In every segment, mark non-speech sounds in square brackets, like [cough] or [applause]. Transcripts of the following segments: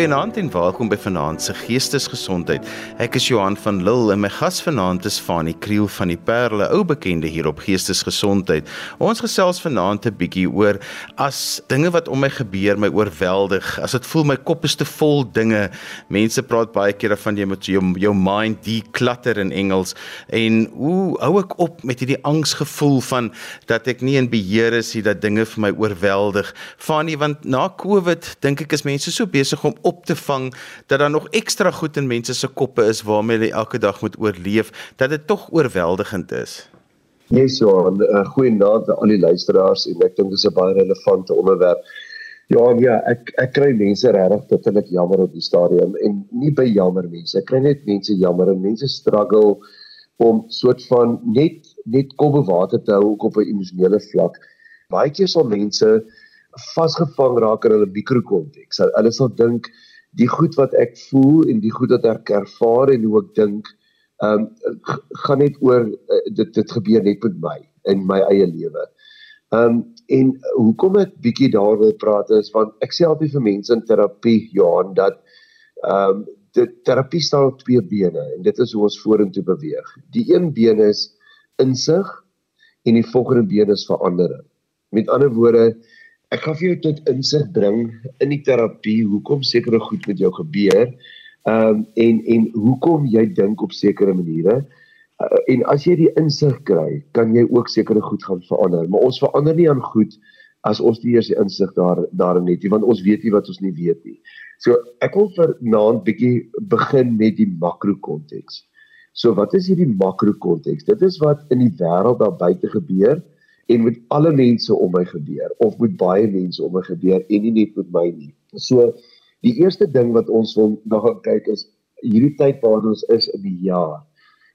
Goeienaand en welkom by Vanaand se Geestesgesondheid. Ek is Johan van Lille en my gas vanaand is Fanie Kriel van die Parle, ou bekende hier op Geestesgesondheid. Ons gesels vanaand 'n bietjie oor as dinge wat om my gebeur my oorweldig, as dit voel my kop is te vol dinge. Mense praat baie keer van jy moet jou jou mind declutter in Engels en hoe hou ek op met hierdie angsgevoel van dat ek nie in beheer is nie, dat dinge vir my oorweldig. Fanie, want na Covid dink ek is mense so besig om op te vang dat daar nog ekstra goed in mense se koppe is waarmee hulle elke dag moet oorleef dat dit tog oorweldigend is. Nee, so 'n uh, goeie naam aan die luisteraars en ek dink dis 'n baie relevante onderwerp. Ja, ja, ek ek kry mense regtig bitterlik jammer op die stadium en nie by jammer mense. Ek kry net mense jammer en mense struggle om soort van net net kop bo water te hou op 'n emosionele vlak. Baie keer sal mense vasgevang raak in hulle mikrokonteks. Hulle sal dink die goed wat ek voel en die goed wat ek ervaar en hoe ek dink, ehm um, gaan net oor uh, dit dit gebeur net met my in my eie lewe. Ehm um, en hoekom ek bietjie daaroor praat is want ek sê altyd vir mense in terapie Johan dat ehm um, dit terapie staan op twee bene en dit is hoe ons vorentoe beweeg. Die een been is insig en die volgende been is verandering. Met ander woorde, Ek gaan vir jou tot insig bring in die terapie hoekom sekere goed met jou gebeur. Ehm um, en en hoekom jy dink op sekere maniere. Uh, en as jy die insig kry, kan jy ook sekere goed gaan verander. Maar ons verander nie aan goed as ons nie eers die insig daar daarin het nie, want ons weet nie wat ons nie weet nie. So ek wil vir naand bietjie begin met die makro konteks. So wat is hierdie makro konteks? Dit is wat in die wêreld daar buite gebeur en met alle mense om my gebeur of met baie mense om my gebeur en nie net met my nie. So die eerste ding wat ons wil nog gaan kyk is hierdie tyd waar ons is in die jaar.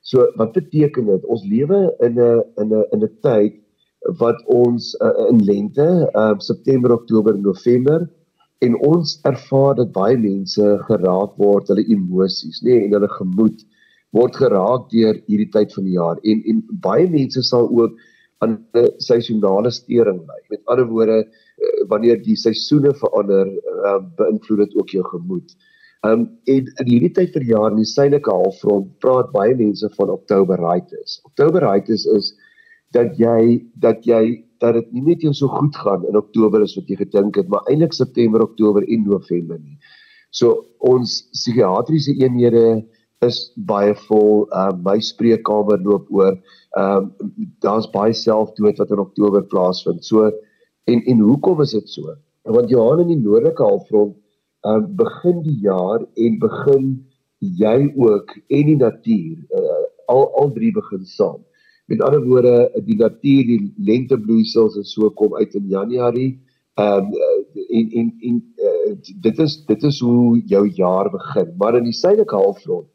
So wat beteken dit? Ons lewe in 'n in 'n in 'n tyd wat ons uh, in lente, uh, September, Oktober, November en ons ervaar dat baie mense geraak word hulle emosies, nê, nee, en hulle gemoed word geraak deur hierdie tyd van die jaar en en baie mense sal ook aan 'n seisonale stering ly. Met ander woorde, uh, wanneer die seisoene verander, uh, beïnvloed dit ook jou gemoed. Um en in hierdie tyd vir jaar in die suidelike halfrond praat baie mense van Oktoberritis. Oktoberritis is dat jy dat jy dat dit nie net jou so goed gaan in Oktober as wat jy gedink het, maar eintlik September, Oktober en November nie. So ons psigiatriese eenhede is baie vol. Uh my spreekkamer loop oor. Ehm um, daar's baie selfdood wat in Oktober plaasvind. So en en hoekom is dit so? Want Johan in die noordelike halfrond ehm uh, begin die jaar en begin jy ook en die natuur uh, al al drie begin saam. Met ander woorde, die natuur, die lentebloeisels en so kom uit in Januarie. Ehm um, en en en uh, dit is dit is hoe jou jaar begin. Maar in die suidelike halfrond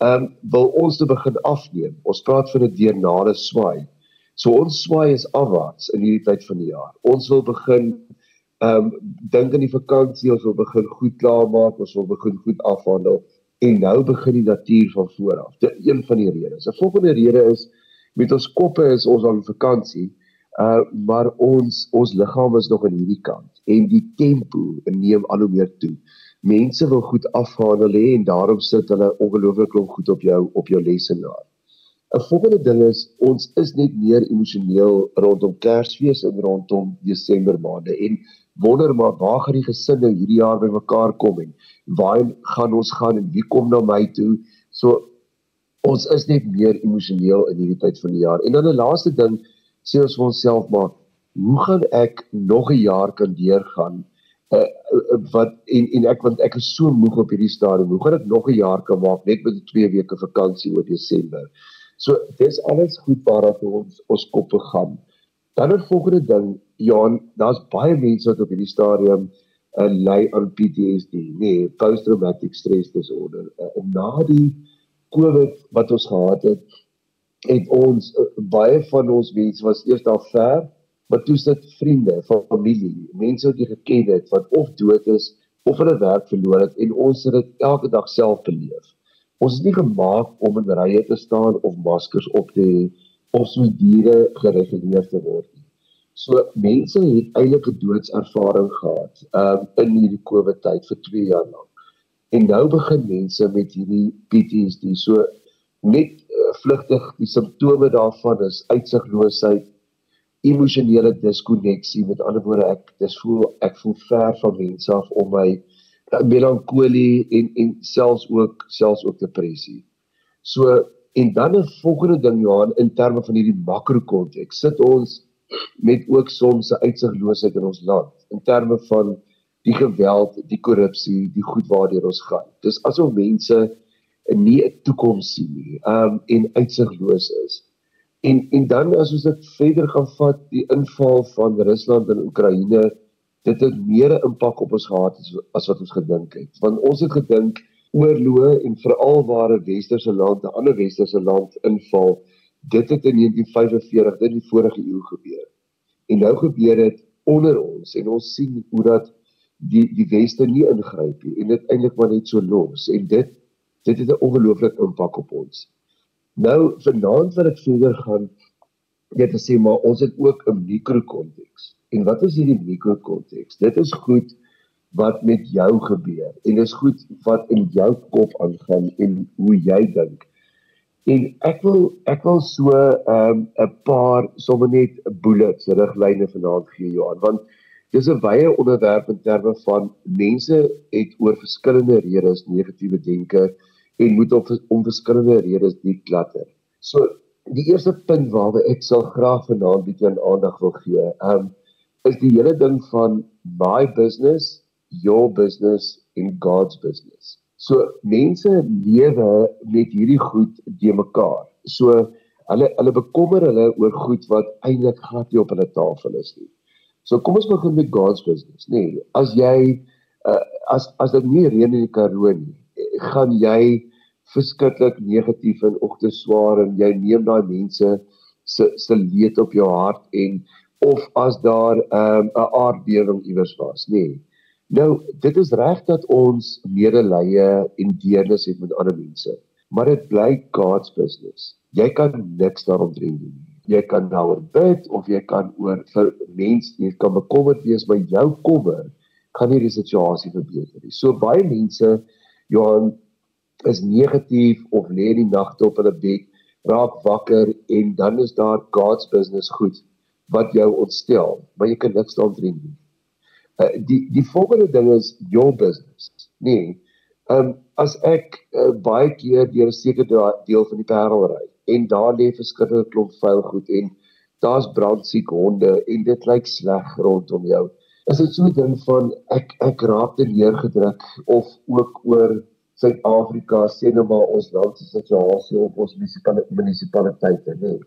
ehm um, wil ons te begin afneem. Ons praat van 'n deernade swaai. So ons swaai is afwaarts in hierdie tyd van die jaar. Ons wil begin ehm um, dink aan die vakansie, ons wil begin goed klaarmaak, ons wil begin goed afhandel en nou begin die natuur van voor af. Dit een van die redes. 'n Volgende rede is met ons koppe is ons aan vakansie. Uh maar ons ons liggaam is nog aan hierdie kant en die tempo neem al hoe meer toe mense wil goed afhandel hê en daarom sit hulle ongelooflik goed op jou op jou lesenaar. 'n Volgende ding is ons is net meer emosioneel rondom Kersfees en rondom Desember maande en wonder maar waar gaan die gesinne hierdie jaar bymekaar kom en waar gaan ons gaan en wie kom na my toe? So ons is net meer emosioneel in hierdie tyd van die jaar. En dan 'n laaste ding sê ons vir onsself maar hoe gaan ek nog 'n jaar kan deurgaan uh, wat en en ek want ek is so moeg op hierdie stadium. Hoe gaan ek nog 'n jaar kan maak net met 2 weke vakansie oor Desember? So dis alles goed waar dat ons ons koppe gaan. Dan 'n volgende ding, Johan, daar's baie mense wat op hierdie stadium uh, ly aan PTSD, nee, post-traumatic stress disorder. Uh, en na die COVID wat ons gehad het, het ons uh, baie van ons mense was eers daar ver maar toe sit vriende, familie, mense wat jy geken het wat of dood is of hulle werk verloor het en ons het dit elke dag self beleef. Ons is nie gemaak om in rye te staan of maskers op te hê of so diere gereguleer te word nie. So mense het eintlik 'n doodservaring gehad um, in hierdie COVID tyd vir 2 jaar lank. En nou begin mense met hierdie PTSD so net uh, vlugtig die simptome daarvan is uitsigloosheid, emosionele diskonneksie, met ander woorde ek dis voel ek voel ver van mense af om my uh, melankolie en en selfs ook selfs ook depressie. So en dan 'n volgende ding Johan in terme van hierdie makrokonteks sit ons met ook soms 'n uitsigloosheid in ons land in terme van die geweld, die korrupsie, die goed waardeur ons gaan. Dis asof mense nie 'n toekoms sien nie, um en uitsigloos is. En en dan as ons dit verder gaan vat, die inval van Rusland in Oekraïne, dit het meer 'n impak op ons gehad as, as wat ons gedink het. Want ons het gedink oorloë en veral waar 'n westerse land 'n ander westerse land inval, dit het in 1945 dit die vorige eeu gebeur. En nou gebeur dit onder ons en ons sien hoe dat die die weste nie ingryp nie en dit eintlik maar net so los en dit dit het 'n ongelooflike impak op ons. Nou vanaand wil ek verder gaan net sê maar ons het ook 'n mikrokonteks. En wat is hierdie mikrokonteks? Dit is goed wat met jou gebeur en dis goed wat in jou kop aangaan en hoe jy dink. En ek wil ek wil so 'n um, paar sommer net bullets riglyne vanaand gee Johan want dis 'n wye onderwerp in terme van mense het oor verskillende redes negatiewe denke en moet op om verskillende redes diep klatter. So die eerste punt waarby ek sal graag vanaand bietjie aan aandag wil gee, um is die hele ding van my business, your business en God's business. So mense lewe met hierdie goed de mekaar. So hulle hulle bekommer hulle oor goed wat eintlik glad nie op hulle tafel is nie. So kom ons begin met God's business, nê. Nee, as jy uh, as as dit nie reën in die Karoo nie, gaan jy verskriklik negatief en ogte swaar en jy neem daai mense se se leed op jou hart en of as daar 'n um, 'n aardbewing iewers was, nê. Nee. Nou, dit is reg dat ons medelee en deernis het met ander mense, maar dit bly God's business. Jy kan niks daarom doen nie. Jy kan daaroor bid of jy kan oor vir mense, jy kan bekommerd wees, maar jou kommer kan nie die situasie verbeter nie. So baie mense Johan is negatief of lê die nagte op hulle bed, raak wakker en dan is daar God's business goed wat jou ontstel, maar jy kan niks daaraan doen nie. Uh, die die volgende ding is your business. Nee. Ehm um, as ek uh, baie keer deur 'n sekere deel van die Parel ry en daar lê verskeie klomp vuil goed en daar's brandsiek honde en dit lyk sleg rondom jou. Is dit so 'n ding van ek ek raak te neergedruk of ook oor Suid-Afrika sê nou maar ons land se situasie op ons munisipaliteite nê. Nee.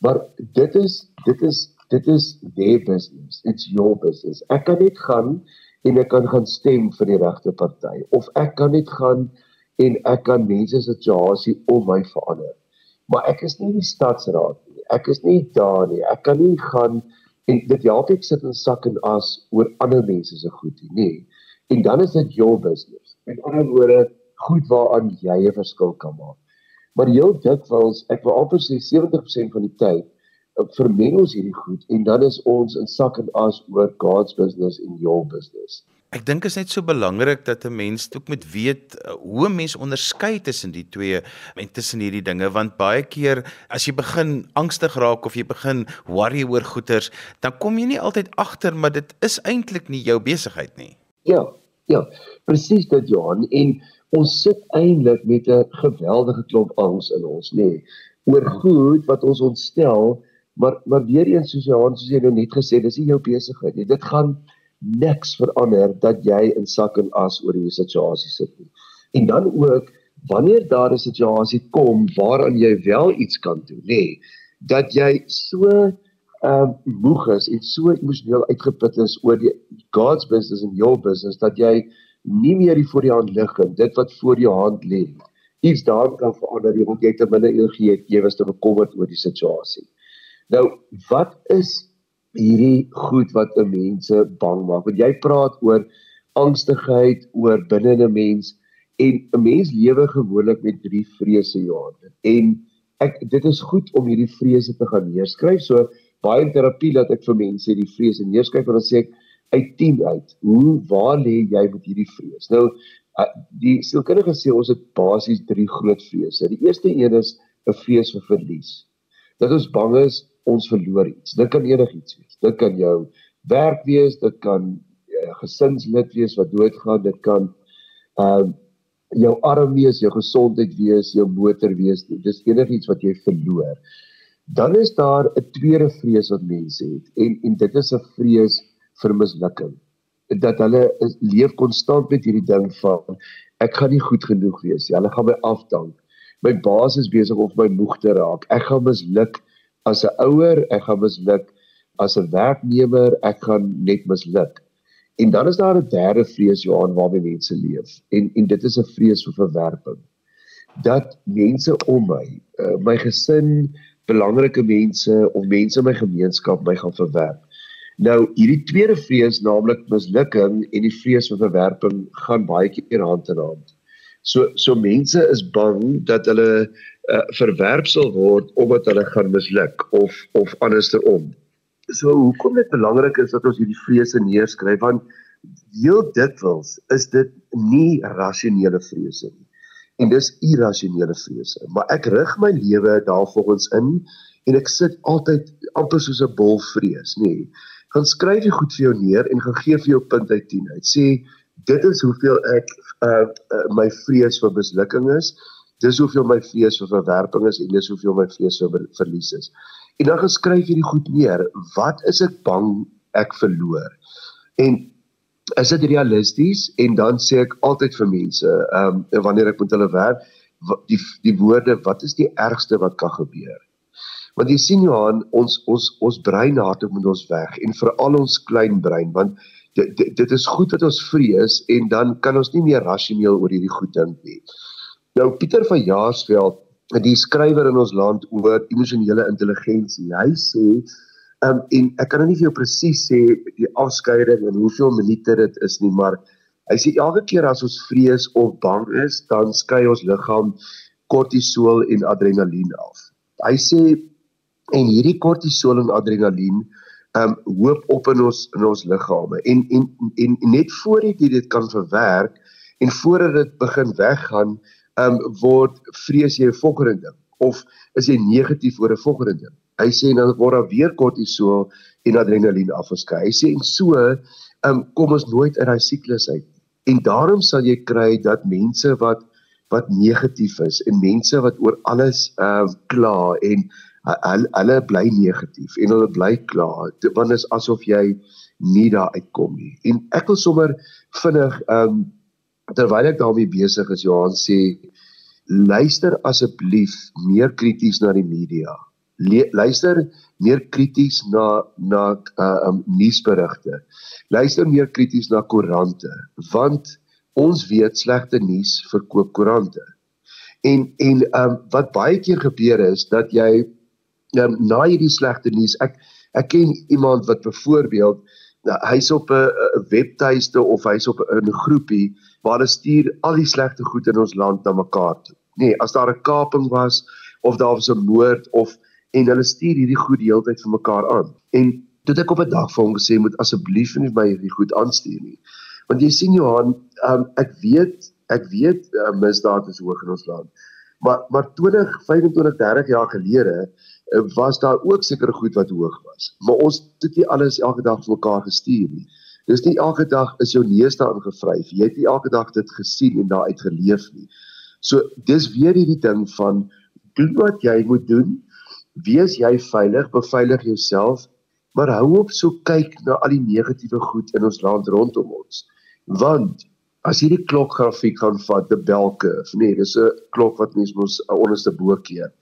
Maar dit is dit is dit is their business. It's your business. Ek kan net gaan en ek kan gaan stem vir die regte party of ek kan net gaan en ek kan mense se situasie om my verander. Maar ek is nie die stadsraad nie. Ek is nie daar nie. Ek kan nie gaan en dit help ek sit in sak en as oor ander mense se goed nie. Nee. En dan is dit your business. Met ander woorde, goed waaraan jy 'n verskil kan maak. Maar heel dikwels, ek wil amper sê 70% van die tyd eh, vermeng ons hierdie goed en dan is ons in sak en as oor God's business en your business. Ek dink is net so belangrik dat 'n mens ook moet weet eh, hoe 'n mens onderskei tussen die twee en tussen hierdie dinge want baie keer as jy begin angstig raak of jy begin worry oor goeters, dan kom jy nie altyd agter maar dit is eintlik nie jou besigheid nie. Ja, ja, presies dit Johan en ons sit eintlik met 'n geweldige klomp angs in ons, nê, nee, oor goed wat ons ontstel, maar maar weer eens soos Johan soos jy nou net gesê, dis nie jou besigheid nie. Dit gaan niks verander dat jy in sak en as oor hierdie situasie sit nie. En dan ook wanneer daar 'n situasie kom waaraan jy wel iets kan doen, nê, dat jy so ehm um, moeg is en so emosioneel uitgeput is oor die God's business en your business dat jy nie meer die voor die hand lig en dit wat voor jou hand lê iets daar kan verander jy want jy het 'n minder energie jy was te bekommerd oor die situasie nou wat is hierdie goed wat mense bang maak want jy praat oor angstigheid oor binne 'n mens en 'n mens lewe gewoonlik met drie vrese Johan en ek dit is goed om hierdie vrese te gaan neerskryf so baie in terapie dat ek vir mense die vrese neerskryf en dan sê ek uit 10 uit. Hoe waar lê jy met hierdie vrees? Nou Uh, die sielkundige sê ons het basies drie groot vrese. Die eerste een is 'n vrees vir verlies. Dat ons bang is ons verloor iets. Dit kan enigiets wees. Dit kan jou werk wees, dit kan 'n uh, gesinslid wees wat doodgaan, dit kan uh jou arm wees, jou gesondheid wees, jou motor wees. Dis enigiets wat jy verloor. Dan is daar 'n tweede vrees wat mense het en en dit is 'n vrees vir mislukking. Dat hulle is, leef konstant met hierdie ding van ek gaan nie goed genoeg wees nie. Hulle gaan my afdank. My baas is besig om my moeg te raak. Ek gaan misluk as 'n ouer, ek gaan misluk as 'n werknemer, ek gaan net misluk. En dan is daar 'n derde vrees Johan waarmee mense leef. En en dit is 'n vrees vir verwerping. Dat mense om my, uh, my gesin, belangrike mense of mense in my gemeenskap my gaan verwerp. Nou hierdie tweede vrees, naamlik mislukking en die vrees vir verwerping gaan baie keer hand in hand. So so mense is bang dat hulle uh, verwerp sal word omdat hulle gaan misluk of of andersom. So hoekom dit belangrik is dat ons hierdie vrese neerskryf want heel dikwels is dit nie rasionele vrese nie en dis irrasionele vrese. Maar ek rig my lewe daarvolgens in en ek sit altyd amper soos 'n bol vrees, nê. Nee. Gaan skryf jy goed vir jou neer en gaan gee vir jou punt uit 10 uit. Sê dit is hoeveel ek uh, uh my vrees vir mislukking is. Dis hoeveel my vrees vir verwerping is en dis hoeveel my vrees vir verlies is. En dan geskryf jy die goed neer. Wat is ek bang ek verloor? En is dit realisties en dan sê ek altyd vir mense ehm um, wanneer ek met hulle werk die die woorde wat is die ergste wat kan gebeur want jy sien Johan ons ons ons brein hardop met ons weg en veral ons klein brein want dit dit is goed dat ons vrees en dan kan ons nie meer rasioneel oor hierdie goed dink nie nou Pieter van Jaarsveld die skrywer in ons land oor emosionele intelligensie hy sê um, en ek kan nou nie vir jou presies sê die afskeiding en hoeveel minute dit is nie, maar hy sê elke keer as ons vrees of bang is, dan skei ons liggaam kortisol en adrenalien af. Hy sê en hierdie kortisol en adrenalien um, hoop op in ons in ons liggame en en en net voordat jy dit kan verwerk en voordat dit begin weggaan, ehm um, word vrees jy 'n volgende ding of is jy negatief oor 'n volgende ding. Hy sê nou word daar weer kortisol en adrenalien afgeskei. Hy sê en so um, kom ons nooit uit daai siklus uit. En daarom sal jy kry dat mense wat wat negatief is en mense wat oor alles uh kla en hulle hulle bly negatief en hulle bly kla want is asof jy nie daar uitkom nie. En ek wil sommer vinnig um terwyl ek daarmee besig is Johan sê luister asseblief meer krities na die media luister meer krities na na uh um, nuusberigte. Luister meer krities na koerante want ons weet slegte nuus verkoop koerante. En en um wat baie keer gebeur is dat jy um, na hierdie slegte nuus ek ek ken iemand wat byvoorbeeld nou, hy's op 'n webtuiste of hy's op 'n groepie waar hulle stuur al die slegte goed in ons land na mekaar toe. Nee, as daar 'n kaping was of daar was 'n moord of en hulle stuur hierdie goed die hele tyd vir mekaar aan. En toe ek op 'n dag vir hom gesê moet asseblief nie my hierdie goed aanstuur nie. Want jy sien Johan, um, ek weet ek weet uh, misdaad is hoog in ons land. Maar maar 20, 25, 30 jaar gelede uh, was daar ook sekere goed wat hoog was. Maar ons het nie alles elke dag vir mekaar gestuur nie. Dis nie elke dag is jou neus daarin gevryf. Jy het nie elke dag dit gesien en daaruit geleef nie. So dis weer hierdie ding van doen wat jy moet doen wees jy veilig, beveilig jouself, maar hou op so kyk na al die negatiewe goed in ons land rondom ons. Want as hierdie klokgrafiek gaan vat, die belke, of nee, dis 'n klok wat mens mos onderste bo keer,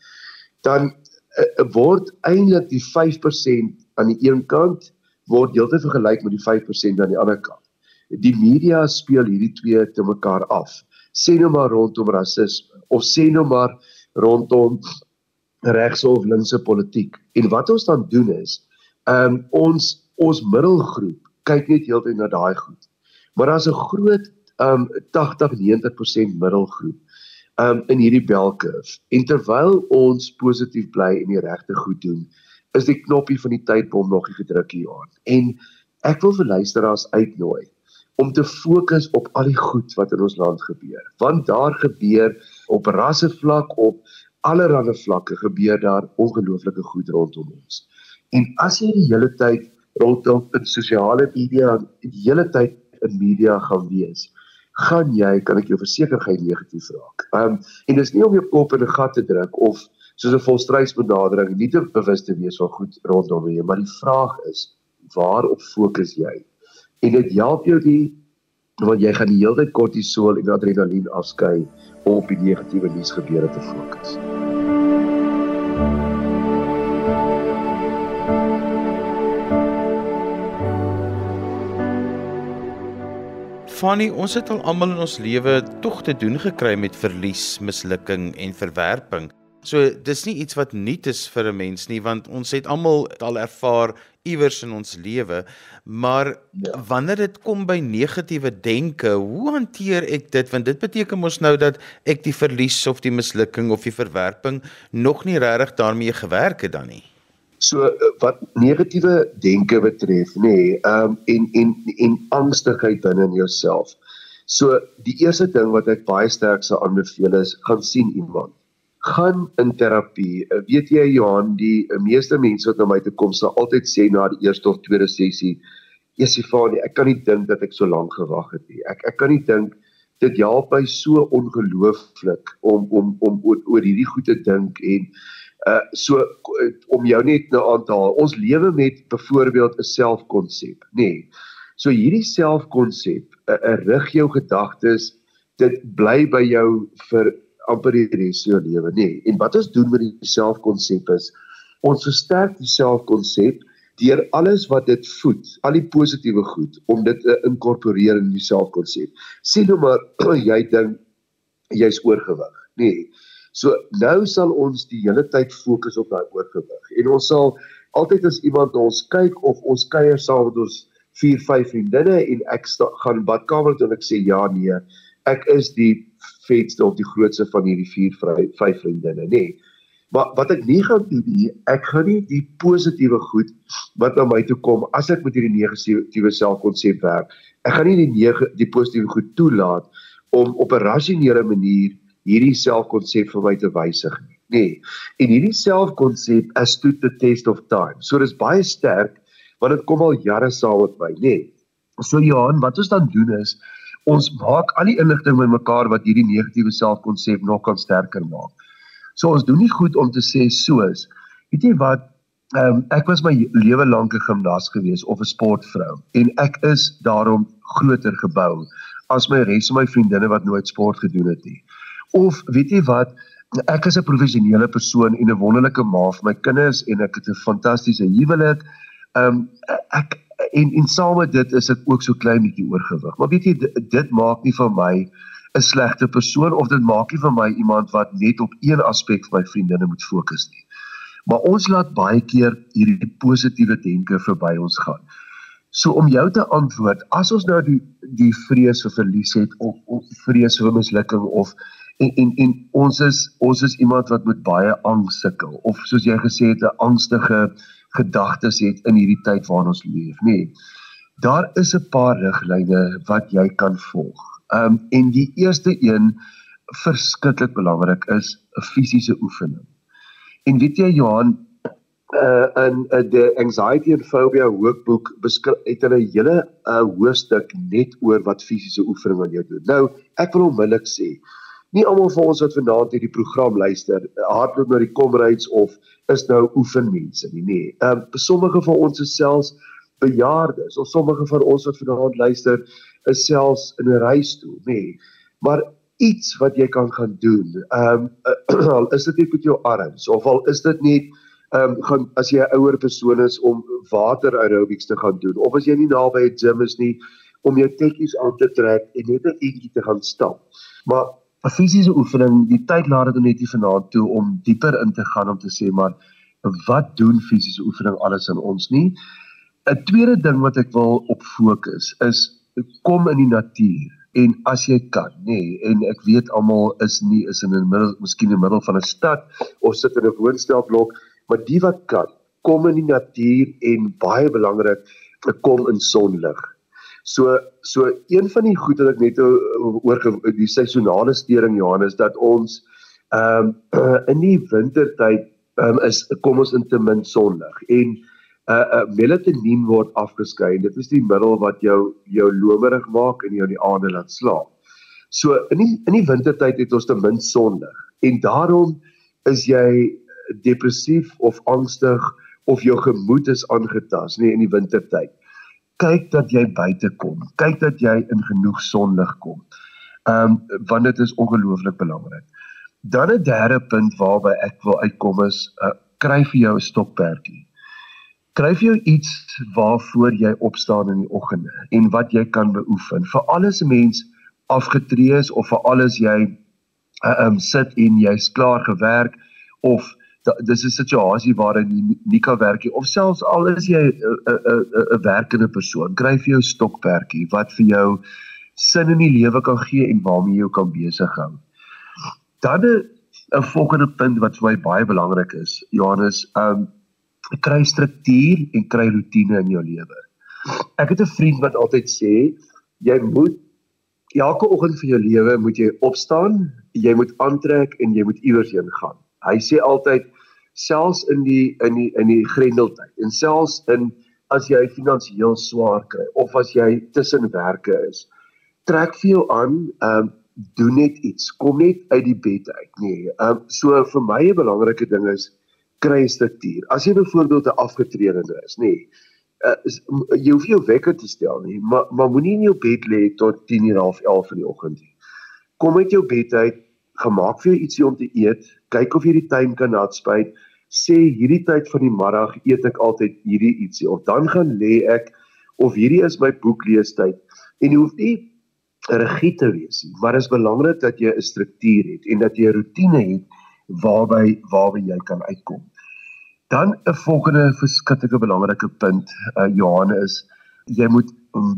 dan uh, word eintlik die 5% aan die een kant word heeltyd vergelyk met die 5% aan die ander kant. Die media speel hierdie twee te mekaar af. Sê nou maar rondom rasisme of sê nou maar rondom regse of linkse politiek. En wat ons dan doen is, ehm um, ons ons middelgroep kyk net heeltyd na daai goed. Maar daar's 'n groot ehm um, 80-90% middelgroep ehm um, in hierdie belkurf. En terwyl ons positief bly en die regte goed doen, is die knoppie van die tydbom nog nie gedruk hier aan. En ek wil vir luisteraars uitnooi om te fokus op al die goed wat in ons land gebeur. Want daar gebeur op rassevlak op allerlei vlakke gebeur daar ongelooflike goed rondom ons. En as jy die hele tyd rondom in sosiale media die hele tyd in media gaan wees, gaan jy kan ek jou verseker gaan negatief raak. Um, en dis nie om jou kop in 'n gat te druk of soos 'n volstrydsbenadering nie te bewus te wees van goed rondom jou, maar die vraag is waarop fokus jy? En dit help jou die want jy gaan die hele tyd kortisol en adrenalien afskei om op die negatiewe nuus gebeure te fokus. Fanny, ons het al almal in ons lewe tog te doen gekry met verlies, mislukking en verwerping. So dis nie iets wat nuut is vir 'n mens nie want ons het almal al ervaar iewers in ons lewe, maar ja. wanneer dit kom by negatiewe denke, hoe hanteer ek dit want dit beteken mos nou dat ek die verlies of die mislukking of die verwerping nog nie regtig daarmee gewerk het dan nie. So eh, wat negatiewe denke betref, nê, nee, ehm um, en en en angstigheid binne in jouself. So die eerste ding wat ek baie sterk sou aanbeveel is gaan sien iemand. Gaan in terapie. Eh, weet jy Johan, die eh, meeste mense wat na my toe kom sal altyd sê na die eerste of tweede sessie, "Jesifani, ek kan nie dink dat ek so lank gewag het nie. Ek ek kan nie dink dit help my so ongelooflik om om om oor, oor hierdie goed te dink en Uh so om jou net nou aan te haal. Ons lewe met byvoorbeeld 'n selfkonsep, nê. Nee. So hierdie selfkonsep, 'n uh, uh, rig jou gedagtes, dit bly by jou vir amper die res van jou lewe. Nee. En wat ons doen met die selfkonsep is ons versterk die selfkonsep deur alles wat dit voed, al die positiewe goed om dit te inkorporeer in die selfkonsep. Sien nou maar [clears throat] jy dink jy's oorgewig, nê. Nee. So nou sal ons die hele tyd fokus op daai oorgewig. En ons sal altyd as iemand na ons kyk of ons kuier saam met ons 4, 5 vriendinne en ek sta, gaan badkamer toe en ek sê ja nee, ek is die vetste of die grootste van hierdie 4, 5 vriendinne, nê. Nee. Maar wat ek nie gaan doen nie, ek gaan nie die positiewe goed wat na my toe kom as ek met hierdie negatiewe selfkonsep werk. Ek gaan nie die die positiewe goed toelaat om op 'n rasionele manier hierdie selfkonsep vir my te wysig nie. Nee. En hierdie selfkonsep as to the test of time. So dis baie sterk want dit kom al jare saam met my, nee. So Johan, wat ons dan doen is ons maak al die inligting bymekaar wat hierdie negatiewe selfkonsep nog kan sterker maak. So ons doen nie goed om te sê soos weet jy wat Ehm um, ek was my lewe lank 'n gimnas gewees of 'n sportvrou en ek is daarom groter gebou as my res van my vriendinne wat nooit sport gedoen het nie. Of weet jy wat, ek is 'n professionele persoon en 'n wonderlike ma vir my kinders en ek het 'n fantastiese huwelik. Ehm um, ek en en saam met dit is ek ook so klein bietjie oorgewig. Maar weet jy dit, dit maak nie van my 'n slegte persoon of dit maak nie van my iemand wat net op een aspek van my vriendinne moet fokus nie. Maar ons laat baie keer hierdie positiewe denke verby ons gaan. So om jou te antwoord, as ons nou die die vrees vir verlies het of of vrees vir mislukking of en en en ons is ons is iemand wat met baie angs sukkel of soos jy gesê het 'n angstige gedagtes het in hierdie tyd waarin ons leef nê. Nee, daar is 'n paar riglyne wat jy kan volg. Um en die eerste een verskriklik belangrik is 'n fisiese oefening. En weet jy Johan uh in uh, die anxiety and phobia workbook beskryf het hulle 'n hele uh, hoofstuk net oor wat fisiese oefening aan jou doen. Nou ek wil onmiddellik sê nie almal van ons wat vanaand hierdie program luister, hardloop na die komreids of is nou oefenmense nie, nee. Ehm um, sommige van ons is selfs bejaardes of sommige van ons wat vanaand luister is selfs in 'n reistool, nee. Maar iets wat jy kan gaan doen. Ehm [clears throat] um, is dit net met jou arms of al is dit net ehm um, gaan as jy 'n ouer persoon is om water aerobics te gaan doen of as jy nie naby 'n gym is nie om jou tekkies aan te trek en net 'n bietjie te gaan stap. Maar 'n fisiese oefening, die tyd laat dit net nie vanaand toe om dieper in te gaan om te sê maar wat doen fisiese oefening alles in ons nie. 'n Tweede ding wat ek wil op fokus is kom in die natuur en as jy kan, nê, nee, en ek weet almal is nie is in 'n middel, miskien in die middel van 'n stad of sit in 'n woonstelblok, maar die wat kan, kom in die natuur en baie belangrik, kom in sonlig. So so een van die goed wat ek net oor die seisonale stering Johannes dat ons ehm um, [clears throat] in die wintertyd um, is kom ons in te min sonlig en uh, uh melatonien word afgeskei. Dit is die middel wat jou jou lomerig maak en jou die aande laat slaap. So in die in die wintertyd het ons te min sonlig en daarom is jy depressief of angstig of jou gemoed is aangetast nie in die wintertyd kyk dat jy buite kom. Kyk dat jy in genoeg sonlig kom. Ehm um, want dit is ongelooflik belangrik. Dan 'n derde punt waarby ek wil uitkom is uh, kry vir jou 'n stokperdjie. Kry vir jou iets waarvoor jy opstaan in die oggende en wat jy kan beoefen. Vir alles 'n mens afgetree is of vir alles jy uh, um sit en jy's klaar gewerk of dis 'n situasie waarin jy nie kan werk nie of selfs al is jy 'n 'n 'n werkende persoon, kry vir jou stokperdjie wat vir jou sin in die lewe kan gee en waarmee jy jou kan besig hou. Dan 'n volgende punt wat vir my baie belangrik is, Johannes, um kry struktuur en kry rotine in jou lewe. Ek het 'n vriend wat altyd sê jy moet elke oggend vir jou lewe moet jy opstaan, jy moet aantrek en jy moet iewers heen gaan. Hy sê altyd selfs in die in die in die grendeltyd. En selfs in as jy finansiëel swaar kry of as jy tussen werke is trek vir jou aan um doen net iets. Kom net uit die bed uit nee. Um so vir my 'n belangrike ding is kry struktuur as jy byvoorbeeld 'n afgetredende is nee uh, jy hoef jou wekker te stel nie maar maar moenie in jou bed lê tot 10:30 11 in die oggend nie. Kom uit jou bed uit gemaak vir jou ietsie om te eet kyk of jy die tyd kan uitspuit sê hierdie tyd van die middag eet ek altyd hierdie ietsie of dan gaan lê ek of hierdie is my boekleestyd en jy hoef nie regie te wees nie maar dit is belangrik dat jy 'n struktuur het en dat jy 'n rotine het waarby waarby jy kan uitkom. Dan 'n volgende verskriklike belangrike punt uh, Johan is jy moet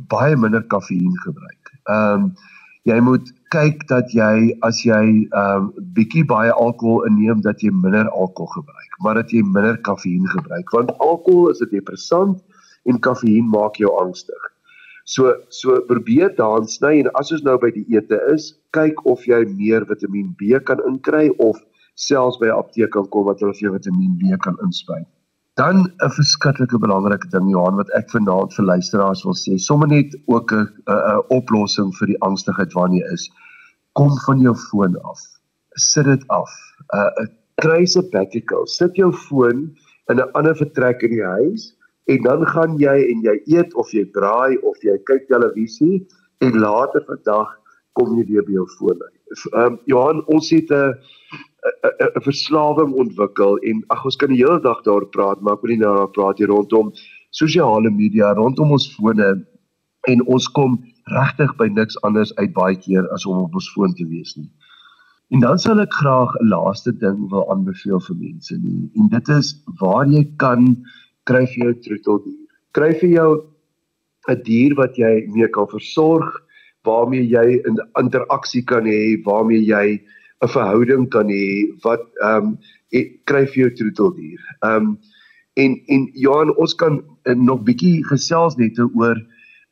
baie minder kafeïen gebruik. Ehm um, jy moet kyk dat jy as jy ehm uh, bietjie baie alkohol inneem dat jy minder alkohol gebruik, maar dat jy minder kafeïen gebruik want alkohol is 'n depressant en kafeïen maak jou angstig. So so probeer daan sny en as ons nou by die ete is, kyk of jy meer Vitamiin B kan inkry of selfs by 'n apteek kan kom wat hulle vir jou Vitamiin B kan inspuit. Dan 'n verskriklike belangrike ding Johan wat ek vanaand vir luisteraars wil sê, sommer net ook 'n 'n oplossing vir die angstigheid waarna jy is. Kom van jou foon af. Sit dit af. 'n kry 'n sabbatical. Sit jou foon in 'n ander vertrek in die huis en dan gaan jy en jy eet of jy braai of jy kyk televisie en later vandag kom jy weer by jou foon uit. Ehm um, Johan, ons het 'n 'n verslawing ontwikkel en ag ons kan die hele dag daar praat, maar ek wil nie nou daar praat hier rondom sosiale media, rondom ons fone en ons kom regtig by niks anders uit baie keer as om op ons foon te wees nie. En dan sal ek graag 'n laaste ding wil aanbeveel vir mense nie. En dit is waar jy kan kry vir jou troeteldier. Kry vir jou 'n dier wat jy mee kan versorg, waarmee jy 'n interaksie kan hê, waarmee jy 'n verhouding kan hê wat ehm um, kry vir jou troeteldier. Ehm um, en en Johan ons kan uh, nog bietjie gesels net oor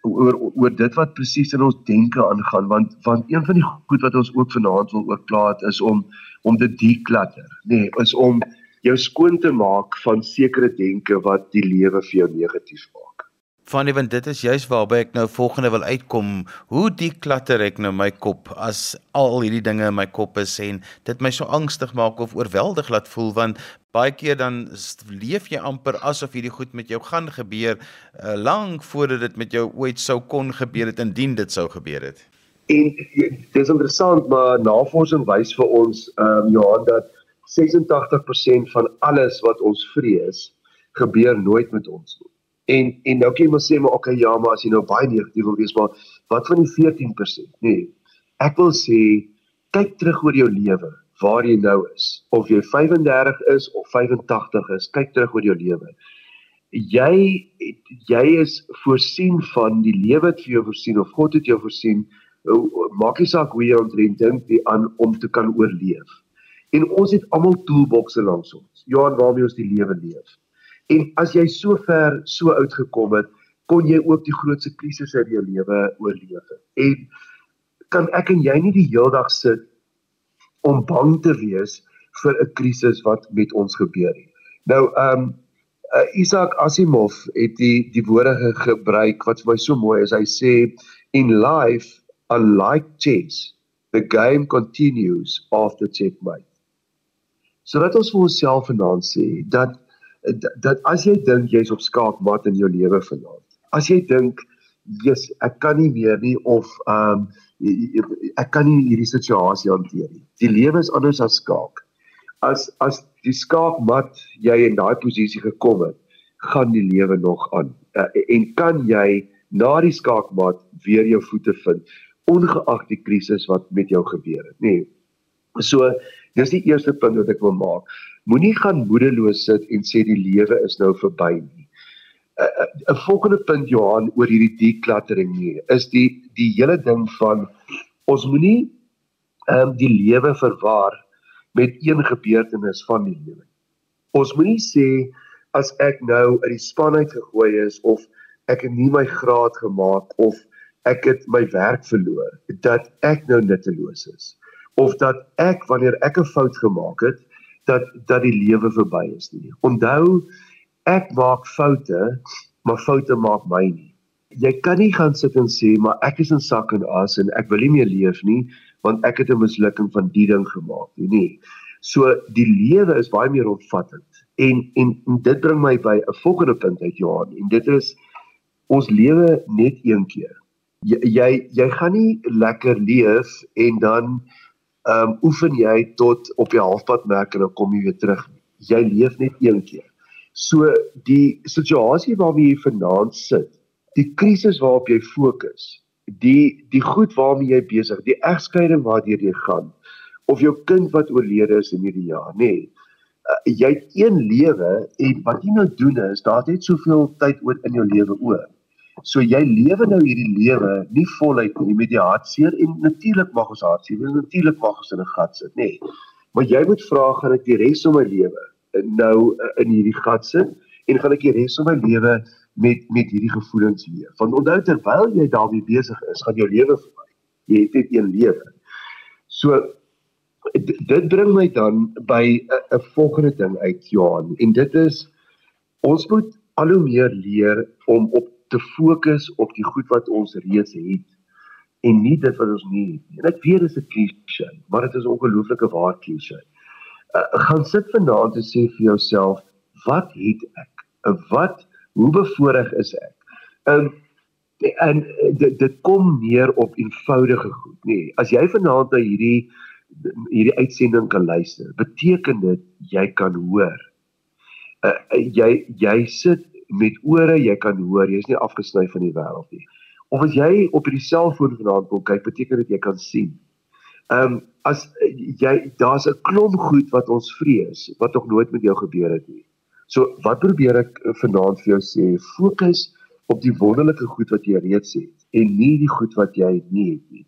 oor oor dit wat presies in ons denke aangaan want want een van die goed wat ons ook vanaand wil oor praat is om om dit declutter nê nee, is om jou skoon te maak van sekere denke wat die lewe vir jou negatief maak. Van ewen dit is juist waarby ek nou volgende wil uitkom. Hoe deklatter ek nou my kop as al hierdie dinge in my kop is en dit my so angstig maak of oorweldig laat voel want baie keer dan leef jy amper asof hierdie goed met jou gaan gebeur uh, lank voordat dit met jou ooit sou kon gebeur het indien dit sou gebeur het. En dit is interessant maar navorsing wys vir ons ehm um, Johan dat 86% van alles wat ons vrees gebeur nooit met ons nie. En en nou kan jy maar sê maar okay ja, maar as jy nou baie negatief wil wees, maar wat van die 14%? Nee. Ek wil sê kyk terug oor jou lewe, waar jy nou is. Of jy 35 is of 85 is, kyk terug oor jou lewe. Jy jy is voorsien van die lewe wat vir jou voorsien of God het jou voorsien. Maak nie saak hoe jy ontrent dink aan om te kan oorleef. En ons het almal toolboxe langs ons. Ja, waarmee ons die lewe leef. En as jy so ver so oud gekom het, kon jy ook die grootste krisisse in jou lewe oorleef. En kan ek en jy nie die hele dag sit om bang te wees vir 'n krisis wat met ons gebeur nie. Nou ehm um, Isaac Asimov het die die woorde gebruik wat vir my so mooi is. Hy sê in life unlike chess the game continues after checkmate. So wat ons vir onsself vanaand sê dat dat as jy dink jy's op skaakmat in jou lewe vanaand. As jy dink jy's ek kan nie meer nie of ehm um, ek kan nie hierdie situasie hanteer nie. Die lewe is anders as skaak. As as die skaakmat jy in daai posisie gekom het, gaan die lewe nog aan. Uh, en kan jy na die skaakmat weer jou voete vind ongeag die krisis wat met jou gebeur het, nê? Nee. So, dis die eerste punt wat ek wil maak. Moenie gaan moedeloos sit en sê die lewe is nou verby nie. 'n uh, volgende punt Johan oor hierdie deklattering nie is die die hele ding van ons moenie ehm um, die lewe verwar met een gebeurtenis van die lewe. Ons moenie sê as ek nou uit die span uit gegooi is of ek het nie my graad gemaak of ek het my werk verloor dat ek nou nutteloos is of dat ek wanneer ek 'n fout gemaak het dat dat die lewe verby is nie. Onthou ek maak foute, maar foute maak my nie. Jy kan nie gaan sit en sê maar ek is in sak en as en ek wil nie meer leef nie want ek het 'n mislukking van die ding gemaak nie. Nee. So die lewe is baie meer omvattend. En, en en dit bring my by 'n volgende punt uit Johan en dit is ons lewe net een keer. Jy jy, jy gaan nie lekker leef en dan ehm um, oefen jy tot op die halfpad merk en dan kom jy weer terug. Jy leef net een keer. So die situasie waarmee jy vanaand sit, die krisis waarop jy fokus, die die goed waarmee jy besig, die egskeiding waardeur jy gaan of jou kind wat oorlede is in hierdie jaar, nê. Nee, uh, jy het een lewe en wat jy nou doen is, daar het soveel tyd oor in jou lewe oor. So jy lewe nou hierdie lewe nie voluit nie met die hartseer en natuurlik mag ons hartseer, natuurlik mag ons in 'n gat sit, nê. Nee. Maar jy moet vra gaan ek die res van my lewe nou uh, in hierdie gat sit en gaan ek die res van my lewe met met hierdie gevoelens leef. Want onthou terwyl jy daarmee besig is, gaan jou lewe verby. Jy het net een lewe. So dit bring my dan by 'n volgende ding uit Johan en dit is ons moet al hoe meer leer om op te fokus op die goed wat ons reeds het en nie dit wat ons nie het nie. En ek weet dit is 'n klise, maar dit is ongelooflike waar klise. Uh, gaan sit vanaand en sê vir jouself, wat het ek? Uh, wat hoe bevoorreg is ek? Um, en dit dit kom neer op eenvoudige goed, nê. Nee, as jy vanaand na hierdie hierdie uitsending kan luister, beteken dit jy kan hoor. Uh, jy jy sit met ore, jy kan hoor, jy's nie afgesny van die wêreld nie. Of as jy op hierdie selfoon vanaand wil kyk, beteken dit jy kan sien. Ehm um, as jy daar's 'n klomp goed wat ons vrees wat nog nooit met jou gebeur het nie. So wat probeer ek vanaand vir jou sê, fokus op die wonderlike goed wat jy reeds het en nie die goed wat jy nie het nie.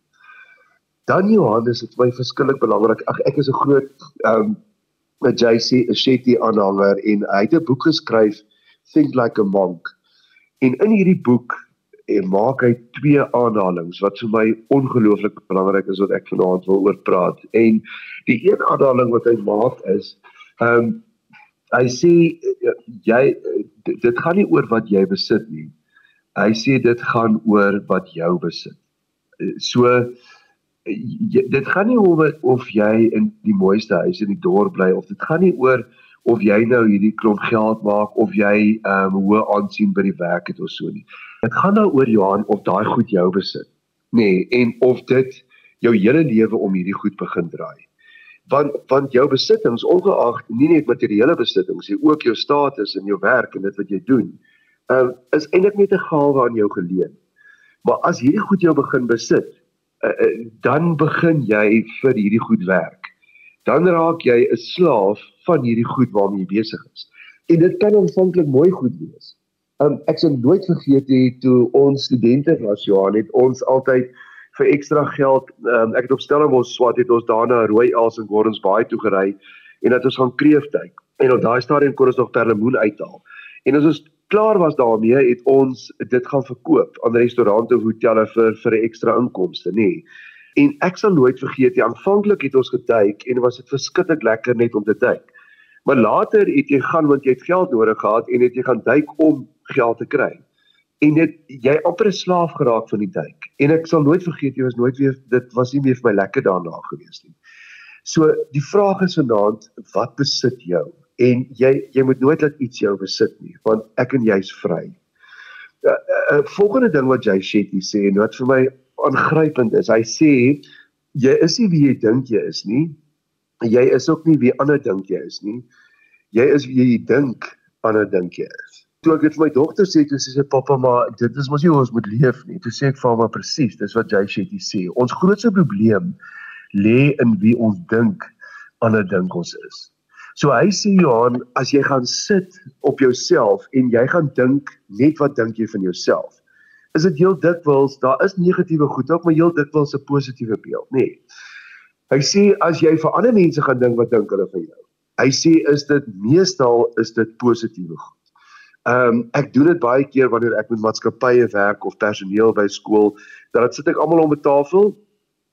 Dan Johannes het my verskillik belangrik. Ag ek is 'n groot ehm um, met JC Shetty aanhanger en hy het 'n boek geskryf Think Like a Monk. En in hierdie boek en eh, maak hy twee aanhalinge wat vir my ongelooflik belangrik is wat ek vanaand wil oor praat. En die een aanhaling wat hy maak is ehm um, hy sê eh, jy dit gaan nie oor wat jy besit nie. Hy sê dit gaan oor wat jou besit. Eh, so dit gaan nie oor of jy in die mooiste huis in die dorp bly of dit gaan nie oor of jy nou hierdie klomp geld maak of jy ehm um, hoë aansien by die werk het of so nie. Dit gaan nou oor Johan of daai goed jou besit. Nê, nee, en of dit jou hele lewe om hierdie goed begin draai. Want want jou besittings ongeag nie net materiële besittings, jy ook jou status en jou werk en dit wat jy doen, um, is eintlik net 'n gawe aan jou geleen. Maar as hierdie goed jou begin besit, uh, dan begin jy vir hierdie goed werk. Dan raak jy 'n slaaf van hierdie goed waarmee jy besig is. En dit kan aanvanklik mooi goed wees. Um ek sal nooit vergeet hê toe ons studente was Johan het ons altyd vir ekstra geld um, ek het op Stellenbosch swat het ons daarna Rooi Els en Gordons Bay toe gery en dat ons gaan kreefduik. En op daai stadium kon ons nog perlemoen uithaal. En as ons klaar was daarmee, het ons dit gaan verkoop aan restaurante of hotelle vir vir 'n ekstra inkomste, nê. Nee. En ek sal nooit vergeet nie, aanvanklik het ons geduik en was dit verskriklik lekker net om te duik. Maar later het jy gaan want jy het geld nodig gehad en het jy gaan duik om geld te kry. En dit jy amper 'n slaaf geraak van die duik. En ek sal nooit vergeet jy was nooit weer dit was nie meer vir my lekker daarna gewees nie. So die vraag is vanaand, wat besit jou? En jy jy moet nooit laat iets jou besit nie, want ek en jy's vry. 'n uh, uh, uh, Volgende ding wat jy Shetty sê en wat vir my aangrypend is, hy sê jy is nie wie jy dink jy is nie. Jy is ook nie wie ander dink jy is nie. Jy is wie jy dink ander dink jy is. Toe ek dit vir my dogter sê, toe sê sy pappa maar dit is mos nie hoe ons moet leef nie. Toe sê ek vir haar presies, dis wat jy Shetty sê. Ons grootste probleem lê in wie ons dink ander dink ons is. So hy sê Johan, as jy gaan sit op jouself en jy gaan dink net wat dink jy van jouself, is dit heel dikwels daar is negatiewe goed ook, maar heel dikwels 'n positiewe beeld, nê. Nee. Hy sê as jy vir ander mense gaan dink wat dink hulle van jou. Hy sê is dit meestal is dit positiewe goed. Ehm um, ek doen dit baie keer wanneer ek met maatskappye werk of personeel by skool, dan sit ek almal om 'n tafel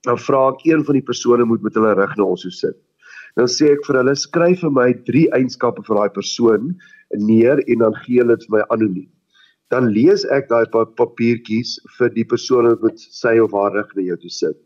dan vra ek een van die persone moet met hulle rug na ons toe sit. Dan sê ek vir hulle skryf vir my drie eienskappe vir daai persoon neer en dan gee hulle dit vir my anoniem. Dan lees ek daai papiertjies vir die persoon wat sy of haar rug na jou toe sit.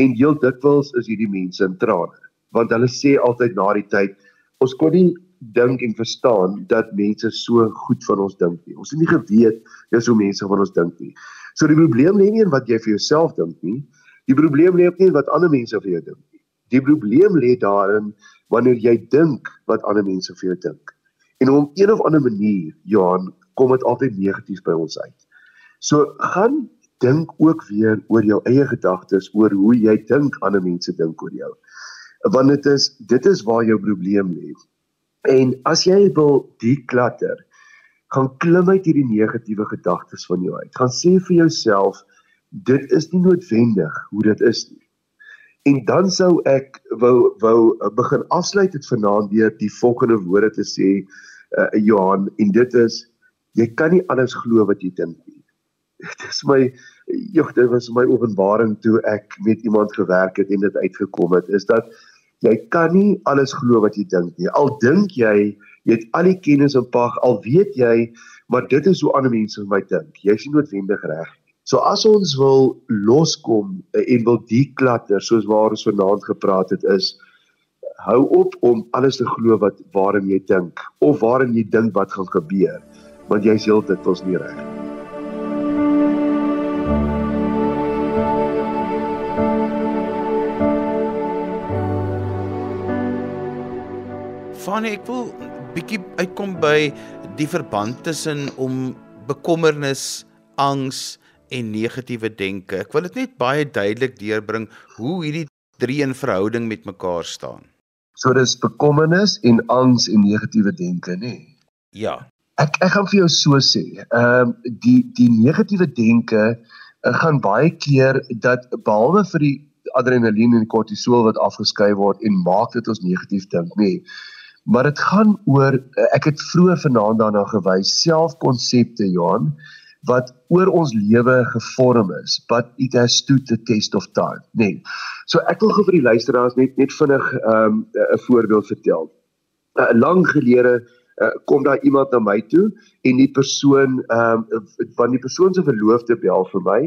En heel dikwels is hierdie mense in trane, want hulle sê altyd na die tyd ons kon nie dink en verstaan dat mense so goed van ons dink nie. Ons het nie geweet dis hoe mense van ons dink nie. So die probleem lê nie in wat jy vir jouself dink nie, Die probleem lê ook nie wat ander mense vir jou dink nie. Die probleem lê daarin wanneer jy dink wat ander mense vir jou dink. En om een of ander manier, Johan, kom dit altyd negatief by ons uit. So gaan dink ook weer oor jou eie gedagtes, oor hoe jy dink ander mense dink oor jou. Want dit is dit is waar jou probleem lê. En as jy wil deklatter, gaan klim uit hierdie negatiewe gedagtes van jou uit. Gaan sê vir jouself, dit is nie noodwendig hoe dit is nie. En dan sou ek wou wou uh, begin afsluit dit vanaand deur die volgende woorde te sê uh, Johan en dit is jy kan nie alles glo wat jy dink nie. [laughs] Dit is my jog dit was my openbaring toe ek met iemand gewerk het en dit uitgekom het is dat jy kan nie alles glo wat jy dink nie. Al dink jy jy het al die kennis en pag al weet jy maar dit is hoe ander mense van my dink. Jy is nie noodwendig reg So as ons wil loskom en wil deklatter soos waar ons vanaand gepraat het is hou op om alles te glo wat waarin jy dink of waarin jy dink wat gaan gebeur want jy's heeltyd ons nie reg Fanny ek wil bietjie uitkom by die verband tussen om bekommernis, angs en negatiewe denke. Ek wil dit net baie duidelik deurbring hoe hierdie drie in verhouding met mekaar staan. So dis bekommernis en angs en negatiewe denke, nê? Nee. Ja. Ek ek gaan vir jou so sê. Ehm um, die die negatiewe denke uh, gaan baie keer dat behalwe vir die adrenalien en kortisol wat afgeskei word en maak dit ons negatief dink, nê. Nee. Maar dit gaan oor uh, ek het vroeër vanaand daarna gewys selfkonsepte, Johan wat oor ons lewe gevorm is but it has stood the test of time nee so ek wil gou vir die luisteraars net net vinnig 'n um, 'n voorbeeld vertel. Uh, lang gelede uh, kom daar iemand na my toe en die persoon um, van die persoon se verloofde bel vir my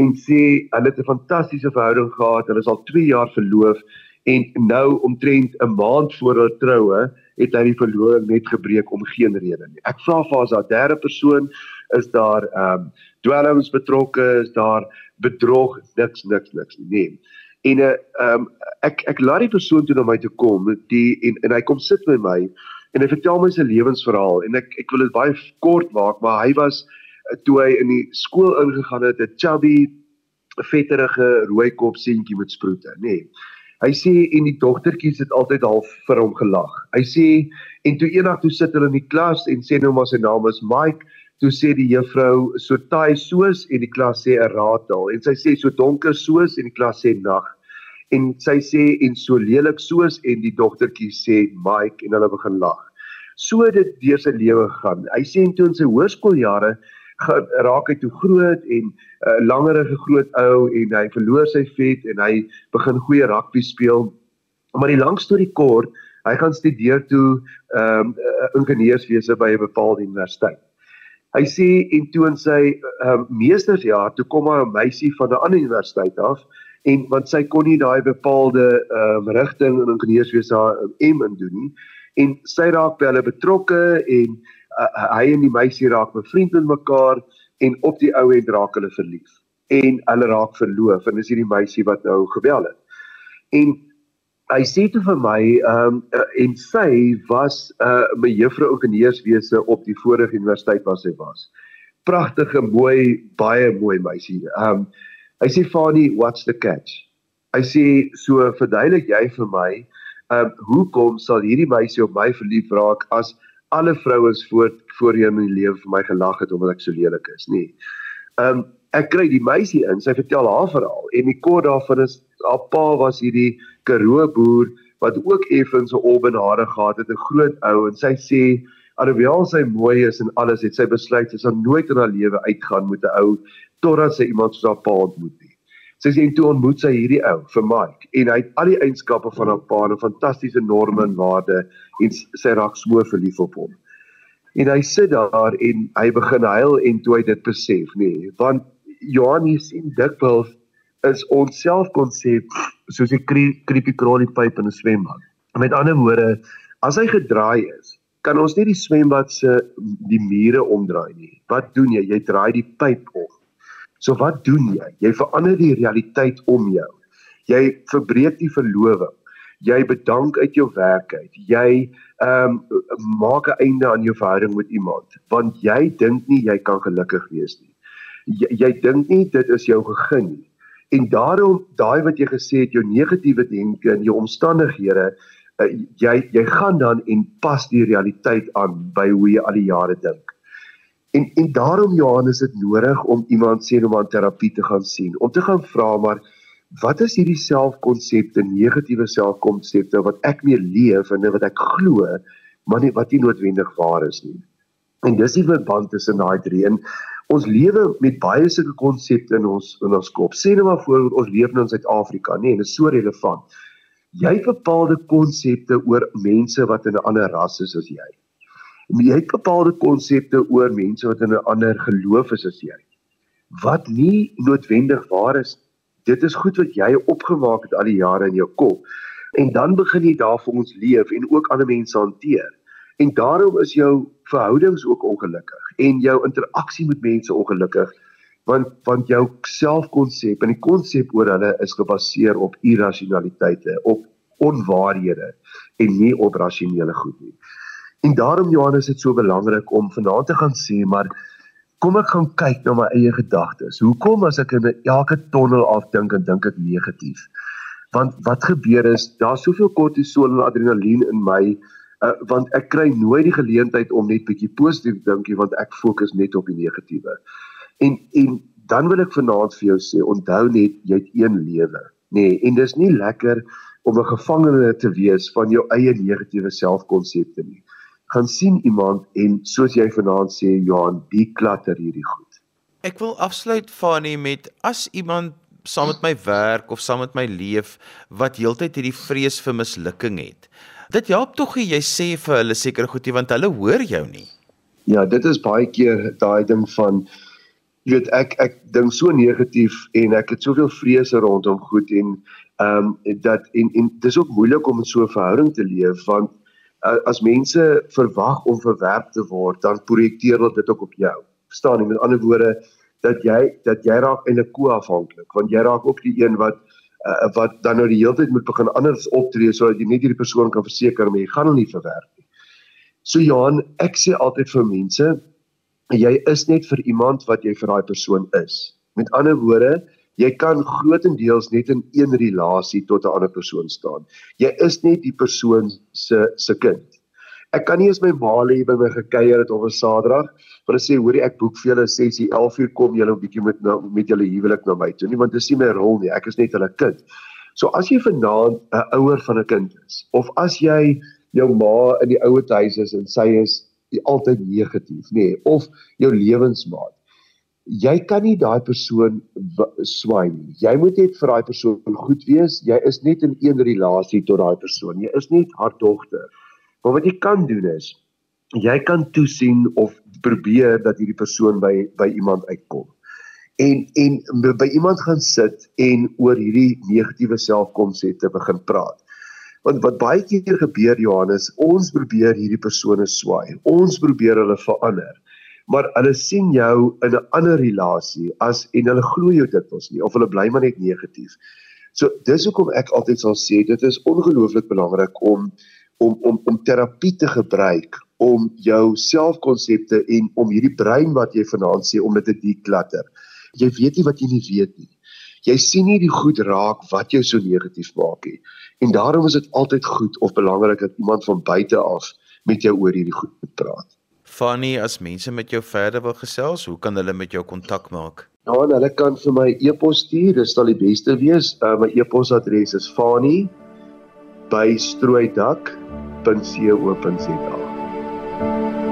en sê hulle het 'n fantastiese verhouding gehad hulle is al 2 jaar verloof en nou omtrent 'n maand voor hulle troue het hy die verloving net gebreek om geen rede nie. Ek vra vir as daar derde persoon is daar ehm um, dwelms betrokke, is daar bedrog, niks niks niks nie. Nee. En 'n uh, ehm um, ek ek laat die persoon toe na my toe kom, die en en hy kom sit by my en hy vertel my sy lewensverhaal en ek ek wil dit baie kort maak, maar hy was uh, toe hy in die skool ingegaan het, 'n chubby vetterige rooi kop seentjie met sproete, nê. Nee. Hy sê en die dogtertjies het altyd half vir hom gelag. Hy sê en toe eendag toe sit hulle in die klas en sê nou maar sy naam is Mike toe sê die juffrou so taai soos en die klas sê 'n ratel en sy sê so donker soos en die klas sê nag en sy sê en so lelik soos en die dogtertjie sê Mike en hulle begin lag. So dit deur sy lewe gaan. Hy sê toe in sy hoërskooljare raak hy toe groot en 'n uh, langerige groot ou en hy verloor sy vet en hy begin goeie rugby speel. Maar die lang storie kort, hy gaan studeer toe ehm um, ingenieurswese by 'n bepaalde universiteit. Hy sê en toe in sy ehm um, meestersjaar toe kom 'n meisie van 'n ander universiteit af en want sy kon nie daai bepaalde ehm um, rigting in ingenieurswese M in doen nie en sy raak by hulle betrokke en uh, hy en die meisie raak bevriend met mekaar en op die ou end raak hulle verlief en hulle raak verloof en dis hierdie meisie wat nou gebel het. En hy sê toe vir my ehm um, en sy was 'n uh, my juffrou ingenieurswese op die vorige universiteit waar sy was. Pragtige, mooi, baie mooi meisie. Ehm um, hy sê Fani, what's the catch? Hy sê so verduidelik jy vir my ehm um, hoekom sal hierdie meisie op my verlief raak as alle vrouens voor voorheen in die lewe vir my gelag het omdat ek so lelik is? Nee. Ehm um, ek kry die meisie in, sy vertel haar verhaal en die kort daarvan is haar pa was hierdie Karoo boer wat ook effens 'n olben hare gehad het, 'n groot ou en sy sê alhoewel sy mooi is en alles het sy besluit sy sal nooit in haar lewe uitgaan met 'n ou totdat sy iemand soos haar pa ontmoet nie. Sy sê toe ontmoet sy hierdie ou vir Mike en hy het al die eienskappe van haar pa en 'n fantastiese norme en waarde en sy raak so verlief op hom. En hy sit daar en hy begin huil en toe hy dit besef, nee, want Johan hier sien dikwels is ons selfkonsep soos 'n creepy crawly pyp in 'n swembad. Met ander woorde, as hy gedraai is, kan ons nie die swembad se die mure omdraai nie. Wat doen jy? Jy draai die pyp om. So wat doen jy? Jy verander die realiteit om jou. Jy verbreek die verloving. Jy bedank uit jou werk uit. Jy ehm um, maak 'n einde aan jou verhouding met iemand want jy dink nie jy kan gelukkig wees nie jy, jy dink nie dit is jou gegeen nie. En daarom daai wat jy gesê het jou negatiewe denke en jou omstandighede uh, jy jy gaan dan en pas die realiteit aan by hoe jy al die jare dink. En en daarom Johannes is dit nodig om iemand sien om aan terapie te gaan sien om te gaan vra maar wat is hierdie selfkonsepte negatiewe selfkonsepte wat ek mee leef en wat ek glo maar nie wat nie noodwendig waar is nie. En dis die verband tussen daai drie en ons lewe met baie sulke konsepte in ons in ons kop. Sê net maar voor ons leef nou in Suid-Afrika, nê, nee, en dit is so relevant. Jy het bepaalde konsepte oor mense wat in 'n ander ras is as jy. Jy het bepaalde konsepte oor mense wat in 'n ander geloof is as jy. Wat nie noodwendig waar is. Dit is goed wat jy opgemaak het al die jare in jou kop. En dan begin jy daar vir ons leef en ook ander mense hanteer. En daarom is jou verhoudings ook ongelukkig en jou interaksie met mense ongelukkig want want jou selfkonsep en die konsep oor hulle is gebaseer op irrasionaliteite, op onwaarhede en nie op rasionele goed nie. En daarom Johannes dit so belangrik om vanaand te gaan sê maar kom ek gaan kyk na my eie gedagtes. Hoekom as ek in elke tonnel afdink en dink ek negatief? Want wat gebeur is daar's soveel kortisol en adrenalien in my uh, want ek kry nooit die geleentheid om net bietjie positief te dink nie want ek fokus net op die negatiewe. En en dan wil ek vanaand vir jou sê onthou net jy het een lewe, nê, nee, en dis nie lekker om 'n gevangene te wees van jou eie negatiewe selfkonsepte nie. Gaan sien iemand en soos jy vanaand sê Johan, die klatter hierdie goed. Ek wil afsluit Fanie met as iemand saam met my werk of saam met my leef wat heeltyd hierdie vrees vir mislukking het dit help tog jy sê vir hulle seker goedie want hulle hoor jou nie. Ja, dit is baie keer daai ding van jy weet ek ek dink so negatief en ek het soveel vrese rondom goed en ehm um, dat en en dis ook moeilik om in so 'n verhouding te leef want as mense verwag om verwerp te word dan projekteer hulle dit ook op jou. Verstaan jy met ander woorde dat jy dat jy raak eintlik koafhanklik want jy raak ook die een wat uh, wat dan nou die hele tyd moet begin anders optree sodat jy net hierdie persoon kan verseker maar jy gaan hom nie verwerp nie. So Johan, ek sê altyd vir mense, jy is net vir iemand wat jy vir daai persoon is. Met ander woorde, jy kan grootendeels net in een relasie tot 'n ander persoon staan. Jy is net die persoon se se kind. Ek kan nie eens my lê by my gekuier het op 'n Saterdag vir hulle sê hoorie ek boek vir julle 6:00 11:00 kom julle 'n bietjie met nou met julle huwelik na my toe nie want dit is nie my rol nie ek is net hulle kind. So as jy vanaand 'n ouer van 'n kind is of as jy jou ma in die ouer huis is en sy is altyd negatief, nê, nee, of jou lewensmaat. Jy kan nie daai persoon swaai nie. Jy moet net vir daai persoon goed wees. Jy is net in een relasie tot daai persoon. Jy is net haar dogter. Maar wat jy kan doen is jy kan toesien of probeer dat hierdie persoon by by iemand uitkom. En en by iemand gaan sit en oor hierdie negatiewe selfkonsepte begin praat. Want wat baie keer gebeur Johannes, ons probeer hierdie persone swaai. Ons probeer hulle verander. Maar hulle sien jou in 'n ander relasie as en hulle glo jou dit ons nie of hulle bly maar net negatief. So dis hoekom ek altyd sal sê dit is ongelooflik belangrik om om om om terapie te gebruik om jou selfkonsepte en om hierdie brein wat jy vanaand sê om dit te deklatter. Jy weet nie wat jy nie weet nie. Jy sien nie die goed raak wat jou so negatief maak nie. En daarom is dit altyd goed of belangrik dat iemand van buite af met jou oor hierdie goed praat. Fanny, as mense met jou verder wil gesels, hoe kan hulle met jou kontak maak? Ja, hulle kan vir my e-pos stuur, dit sal die beste wees. Uh, my e-posadres is fanny@strooidak.co.za.